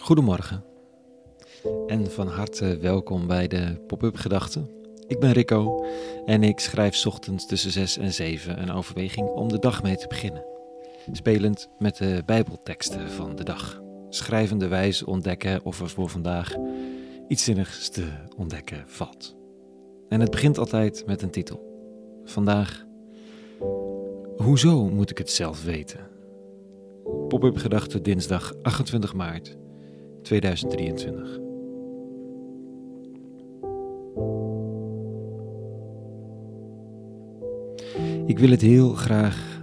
Goedemorgen en van harte welkom bij de Pop-up Gedachten. Ik ben Rico en ik schrijf ochtends tussen 6 en 7 een overweging om de dag mee te beginnen. Spelend met de Bijbelteksten van de dag. Schrijvende wijze ontdekken of er voor vandaag iets zinnigs te ontdekken valt. En het begint altijd met een titel. Vandaag, hoezo moet ik het zelf weten? Pop-up Gedachten dinsdag 28 maart 2023. Ik wil het heel graag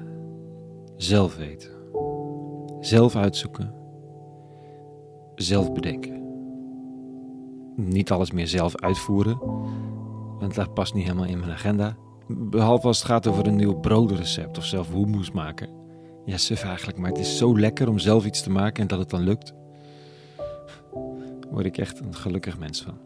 zelf weten. Zelf uitzoeken. Zelf bedenken. Niet alles meer zelf uitvoeren, want dat past niet helemaal in mijn agenda. Behalve als het gaat over een nieuw broodrecept of zelf hummus maken. Ja, suf eigenlijk, maar het is zo lekker om zelf iets te maken en dat het dan lukt. Word ik echt een gelukkig mens van.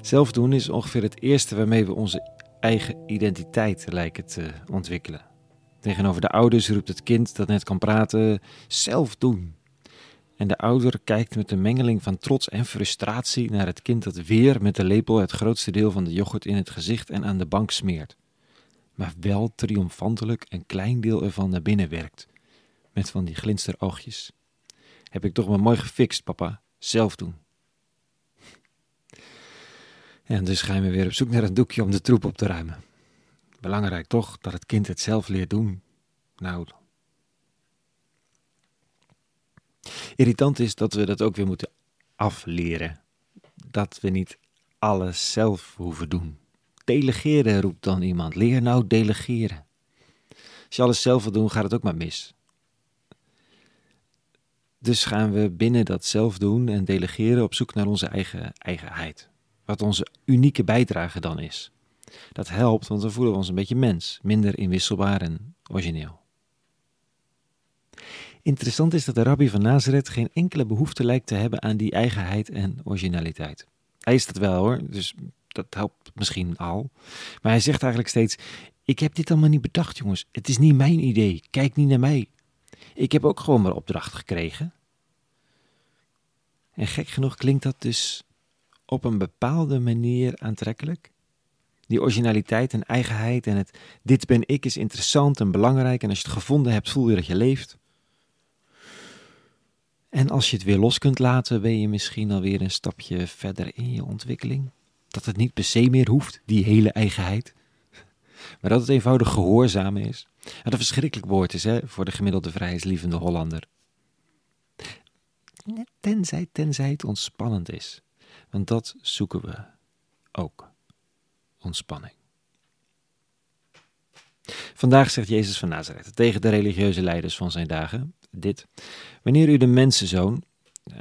Zelf doen is ongeveer het eerste waarmee we onze eigen identiteit lijken te ontwikkelen. Tegenover de ouders roept het kind dat net kan praten: zelf doen. En de ouder kijkt met een mengeling van trots en frustratie naar het kind dat weer met de lepel het grootste deel van de yoghurt in het gezicht en aan de bank smeert. Maar wel triomfantelijk een klein deel ervan naar binnen werkt. Met van die glinsteroogjes. Heb ik toch maar mooi gefixt, papa. Zelf doen. En dus gaan we weer op zoek naar een doekje om de troep op te ruimen. Belangrijk toch dat het kind het zelf leert doen. Nou. Irritant is dat we dat ook weer moeten afleren. Dat we niet alles zelf hoeven doen. Delegeren roept dan iemand. Leer nou delegeren. Als je alles zelf wil doen, gaat het ook maar mis. Dus gaan we binnen dat zelf doen en delegeren op zoek naar onze eigen eigenheid wat onze unieke bijdrage dan is. Dat helpt, want dan voelen we ons een beetje mens, minder inwisselbaar en origineel. Interessant is dat de rabbi van Nazareth geen enkele behoefte lijkt te hebben aan die eigenheid en originaliteit. Hij is dat wel hoor, dus dat helpt misschien al. Maar hij zegt eigenlijk steeds: Ik heb dit allemaal niet bedacht, jongens. Het is niet mijn idee. Kijk niet naar mij. Ik heb ook gewoon mijn opdracht gekregen. En gek genoeg klinkt dat dus op een bepaalde manier aantrekkelijk. Die originaliteit en eigenheid en het dit ben ik is interessant en belangrijk en als je het gevonden hebt voel je dat je leeft. En als je het weer los kunt laten, ben je misschien alweer een stapje verder in je ontwikkeling. Dat het niet per se meer hoeft, die hele eigenheid. Maar dat het eenvoudig gehoorzamen is. Wat een verschrikkelijk woord is hè, voor de gemiddelde vrijheidslievende Hollander. Tenzij, tenzij het ontspannend is. Want dat zoeken we ook. Ontspanning. Vandaag zegt Jezus van Nazareth tegen de religieuze leiders van zijn dagen dit. Wanneer u de mensenzoon, uh,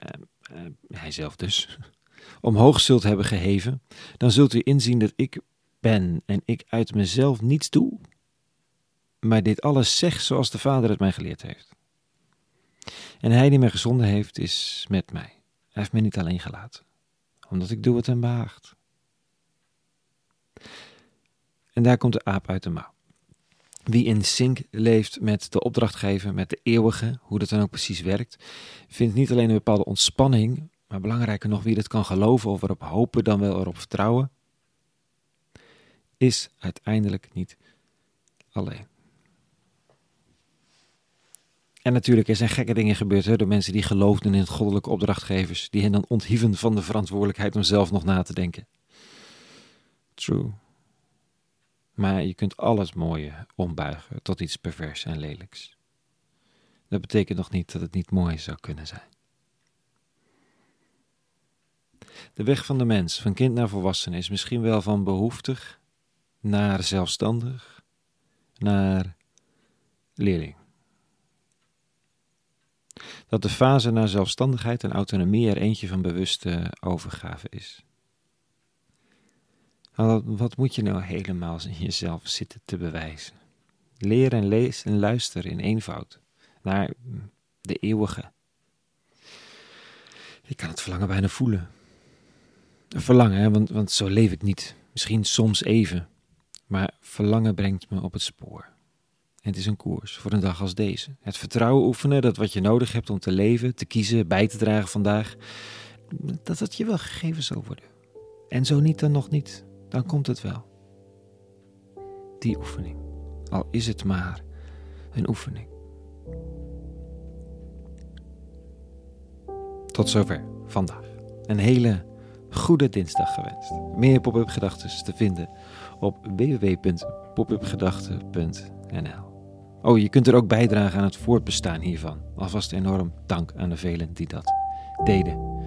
uh, hij zelf dus, omhoog zult hebben geheven, dan zult u inzien dat ik ben en ik uit mezelf niets doe, maar dit alles zeg zoals de Vader het mij geleerd heeft. En hij die mij gezonden heeft, is met mij. Hij heeft mij niet alleen gelaten omdat ik doe wat hem behaagt. En daar komt de aap uit de mouw. Wie in sync leeft met de opdrachtgever, met de eeuwige, hoe dat dan ook precies werkt, vindt niet alleen een bepaalde ontspanning, maar belangrijker nog wie dat kan geloven of erop hopen dan wel erop vertrouwen, is uiteindelijk niet alleen. En natuurlijk, er zijn gekke dingen gebeurd hè, door mensen die geloofden in goddelijke opdrachtgevers, die hen dan onthieven van de verantwoordelijkheid om zelf nog na te denken. True. Maar je kunt alles mooie ombuigen tot iets pervers en lelijks. Dat betekent nog niet dat het niet mooi zou kunnen zijn. De weg van de mens, van kind naar volwassen, is misschien wel van behoeftig naar zelfstandig, naar leerling dat de fase naar zelfstandigheid en autonomie er eentje van bewuste overgave is. Wat moet je nou helemaal in jezelf zitten te bewijzen? Leer en lees en luister in eenvoud naar de eeuwige. Ik kan het verlangen bijna voelen. Verlangen, hè? Want, want zo leef ik niet. Misschien soms even. Maar verlangen brengt me op het spoor. Het is een koers voor een dag als deze. Het vertrouwen oefenen dat wat je nodig hebt om te leven, te kiezen, bij te dragen vandaag, dat het je wel gegeven zal worden. En zo niet dan nog niet, dan komt het wel. Die oefening, al is het maar een oefening. Tot zover vandaag. Een hele goede dinsdag gewenst. Meer pop-up gedachten te vinden op www.popupgedachten.nl. Oh, je kunt er ook bijdragen aan het voortbestaan hiervan. Alvast enorm dank aan de velen die dat deden.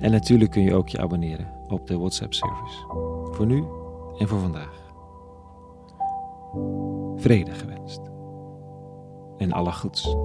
En natuurlijk kun je ook je abonneren op de WhatsApp-service. Voor nu en voor vandaag. Vrede gewenst. En alle goeds.